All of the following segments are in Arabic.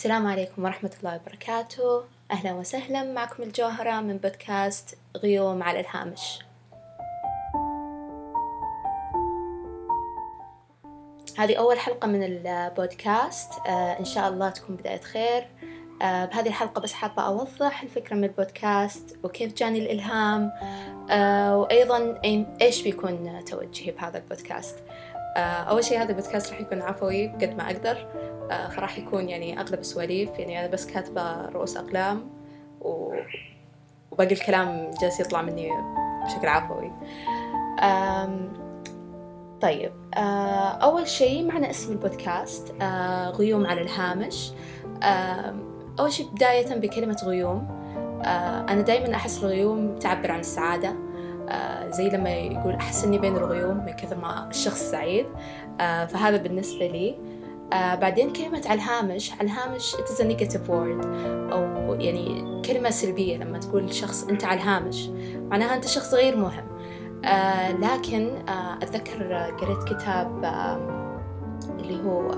السلام عليكم ورحمة الله وبركاته. أهلا وسهلا معكم الجوهرة من بودكاست غيوم على الهامش. هذه أول حلقة من البودكاست. آه إن شاء الله تكون بداية خير. بهذه الحلقة بس حابة أوضح الفكرة من البودكاست وكيف جاني الإلهام آه وأيضا إيش بيكون توجهي بهذا البودكاست. آه أول شيء هذا البودكاست راح يكون عفوي قد ما أقدر. آه فراح يكون يعني أغلب سواليف يعني أنا بس كاتبة رؤوس أقلام و... وباقي الكلام جالس يطلع مني بشكل عفوي. آم طيب. آه أول شيء معنى اسم البودكاست آه غيوم على الهامش. آه أول شيء بداية بكلمة غيوم آه أنا دايما أحس الغيوم تعبر عن السعادة. آه زي لما يقول أحس إني بين الغيوم من كثر ما الشخص سعيد. آه فهذا بالنسبة لي. بعدين كلمة على الهامش على الهامش it is a negative word. أو يعني كلمة سلبية لما تقول شخص أنت على الهامش معناها أنت شخص غير مهم. لكن أتذكر قريت كتاب اللي هو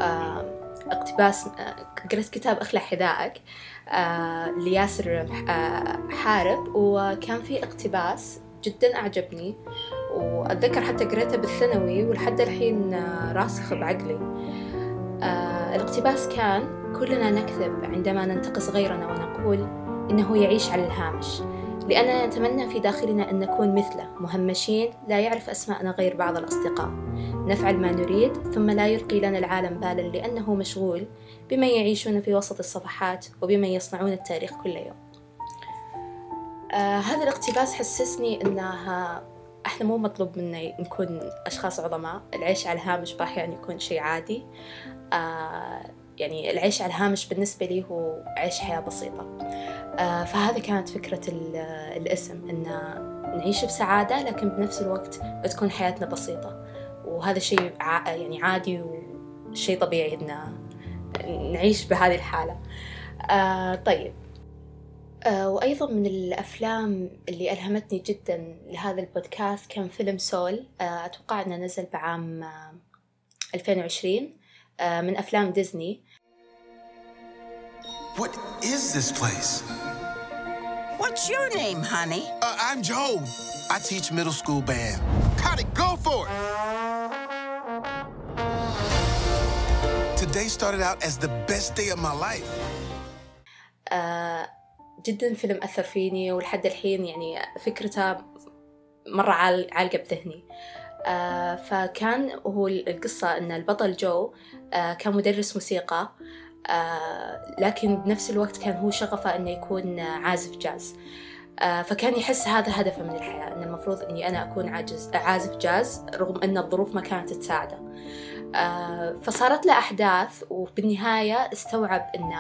اقتباس قريت كتاب أخلع حذائك آه لياسر آه حارب وكان في اقتباس جدا أعجبني وأتذكر حتى قريته بالثانوي ولحد الحين آه راسخ بعقلي. الاقتباس كان كلنا نكذب عندما ننتقص غيرنا ونقول إنه يعيش على الهامش. لأننا نتمنى في داخلنا أن نكون مثله مهمشين لا يعرف أسماءنا غير بعض الأصدقاء. نفعل ما نريد ثم لا يلقي لنا العالم بالا لأنه مشغول بما يعيشون في وسط الصفحات وبما يصنعون التاريخ كل يوم. آه هذا الاقتباس حسسني أنها إحنا مو مطلوب منا نكون أشخاص عظماء. العيش على الهامش بأحيان يكون شيء عادي. آه يعني العيش على الهامش بالنسبة لي هو عيش حياة بسيطة. فهذا كانت فكرة الاسم إن نعيش بسعادة لكن بنفس الوقت بتكون حياتنا بسيطة. وهذا شيء يعني عادي وشيء طبيعي إن نعيش بهذه الحالة. آه طيب. آه وأيضا من الأفلام اللي ألهمتني جدا لهذا البودكاست كان فيلم سول. آه أتوقع أنه نزل بعام 2020 من أفلام ديزني. What is this place? What's your name, honey? Uh, I'm Joe. I teach middle school band. Got it, go for it! Today started out as the best day of my life. آه جدا فيلم أثر فيني ولحد الحين يعني فكرته مرة عالقة بذهني آه فكان هو القصة أن البطل جو آه كان مدرس موسيقى آه لكن بنفس الوقت كان هو شغفه أنه يكون عازف جاز. آه فكان يحس هذا هدفه من الحياة أن المفروض أني أنا أكون عاجز عازف جاز رغم أن الظروف ما كانت تساعده. آه فصارت له أحداث وبالنهاية استوعب أن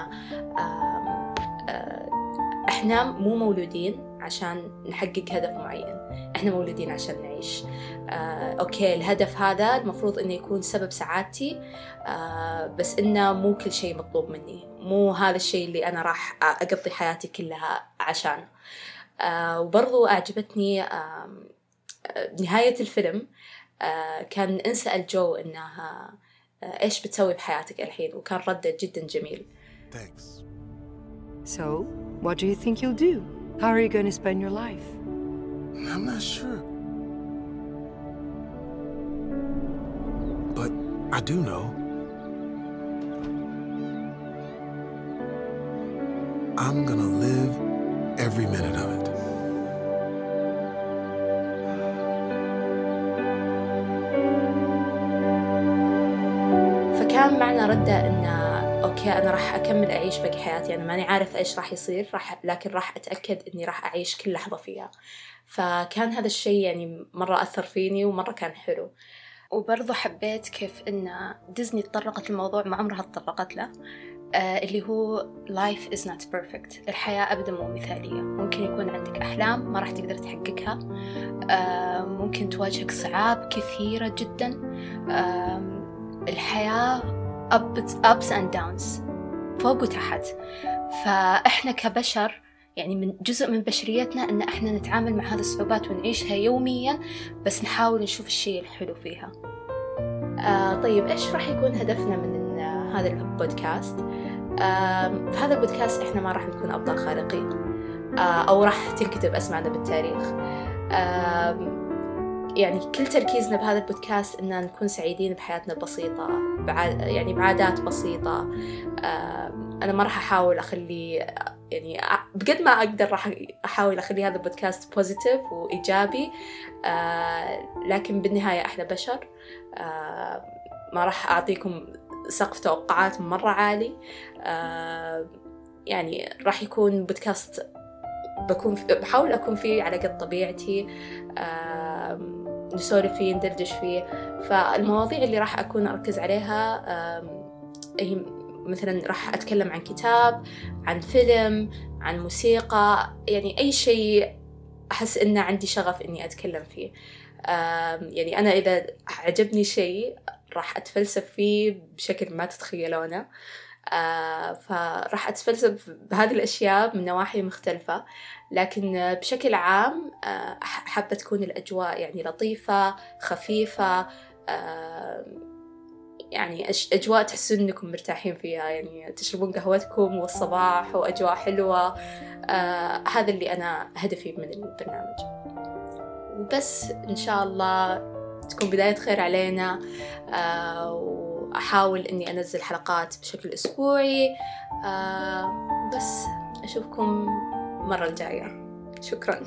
إحنا مو مولودين. عشان نحقق هدف معين. إحنا مولودين عشان نعيش. آه، أوكي الهدف هذا المفروض إنه يكون سبب سعادتي. آه، بس إنه مو كل شيء مطلوب مني. مو هذا الشيء اللي أنا راح أقضي حياتي كلها عشانه. آه، وبرضو أعجبتني آه، نهاية الفيلم آه، كان انسأل جو إنها آه، إيش بتسوي بحياتك الحين؟ وكان رده جدا جميل. Thanks. So, what do you think you'll do? How are you going to spend your life? I'm not sure. But I do know. I'm gonna live every minute of it. فكان معنى رده إنه أوكي أنا راح أكمل أعيش باقي حياتي. أنا ماني عارف إيش راح يصير راح لكن راح أتأكد إني راح أعيش كل لحظة فيها. فكان هذا الشيء يعني مرة أثر فيني ومرة كان حلو. وبرضه حبيت كيف إن ديزني تطرقت الموضوع ما عمرها تطرقت له آه اللي هو life is not perfect. الحياة أبدا مو مثالية. ممكن يكون عندك أحلام ما راح تقدر تحققها آه ممكن تواجهك صعاب كثيرة جدا آه الحياة ups and downs. فوق وتحت. فإحنا كبشر يعني من جزء من بشريتنا أن إحنا نتعامل مع هذه الصعوبات ونعيشها يوميا بس نحاول نشوف الشيء الحلو فيها. آه طيب إيش راح يكون هدفنا من آه هذا البودكاست؟ آم، في هذا البودكاست إحنا ما راح نكون أبطال خارقين. آه، أو راح تنكتب أسماءنا بالتاريخ. آم، يعني كل تركيزنا بهذا البودكاست إن نكون سعيدين بحياتنا البسيطة يعني بعادات بسيطة. أنا ما راح أحاول أخلي يعني بقد ما أقدر راح أحاول أخلي هذا البودكاست positive وإيجابي آه، لكن بالنهاية إحنا بشر. ما راح أعطيكم سقف توقعات مرة عالي. يعني راح يكون بودكاست بكون بحاول أكون فيه على قد طبيعتي. نسولف فيه ندردش فيه. فالمواضيع اللي راح أكون أركز عليها هي مثلا راح أتكلم عن كتاب عن فيلم عن موسيقى يعني أي شيء أحس إنه عندي شغف إني أتكلم فيه. يعني أنا إذا عجبني شيء راح أتفلسف فيه بشكل ما تتخيلونه. آه، فراح أتفلسف بهذه الأشياء من نواحي مختلفة. لكن بشكل عام آه، حابة تكون الأجواء يعني لطيفة خفيفة آه، يعني أجواء تحسون إنكم مرتاحين فيها. يعني تشربون قهوتكم والصباح وأجواء حلوة. آه، هذا اللي أنا هدفي من البرنامج. وبس إن شاء الله تكون بداية خير علينا. آه، وأحاول إني أنزل حلقات بشكل أسبوعي آه، بس أشوفكم المرة الجاية. شكراً.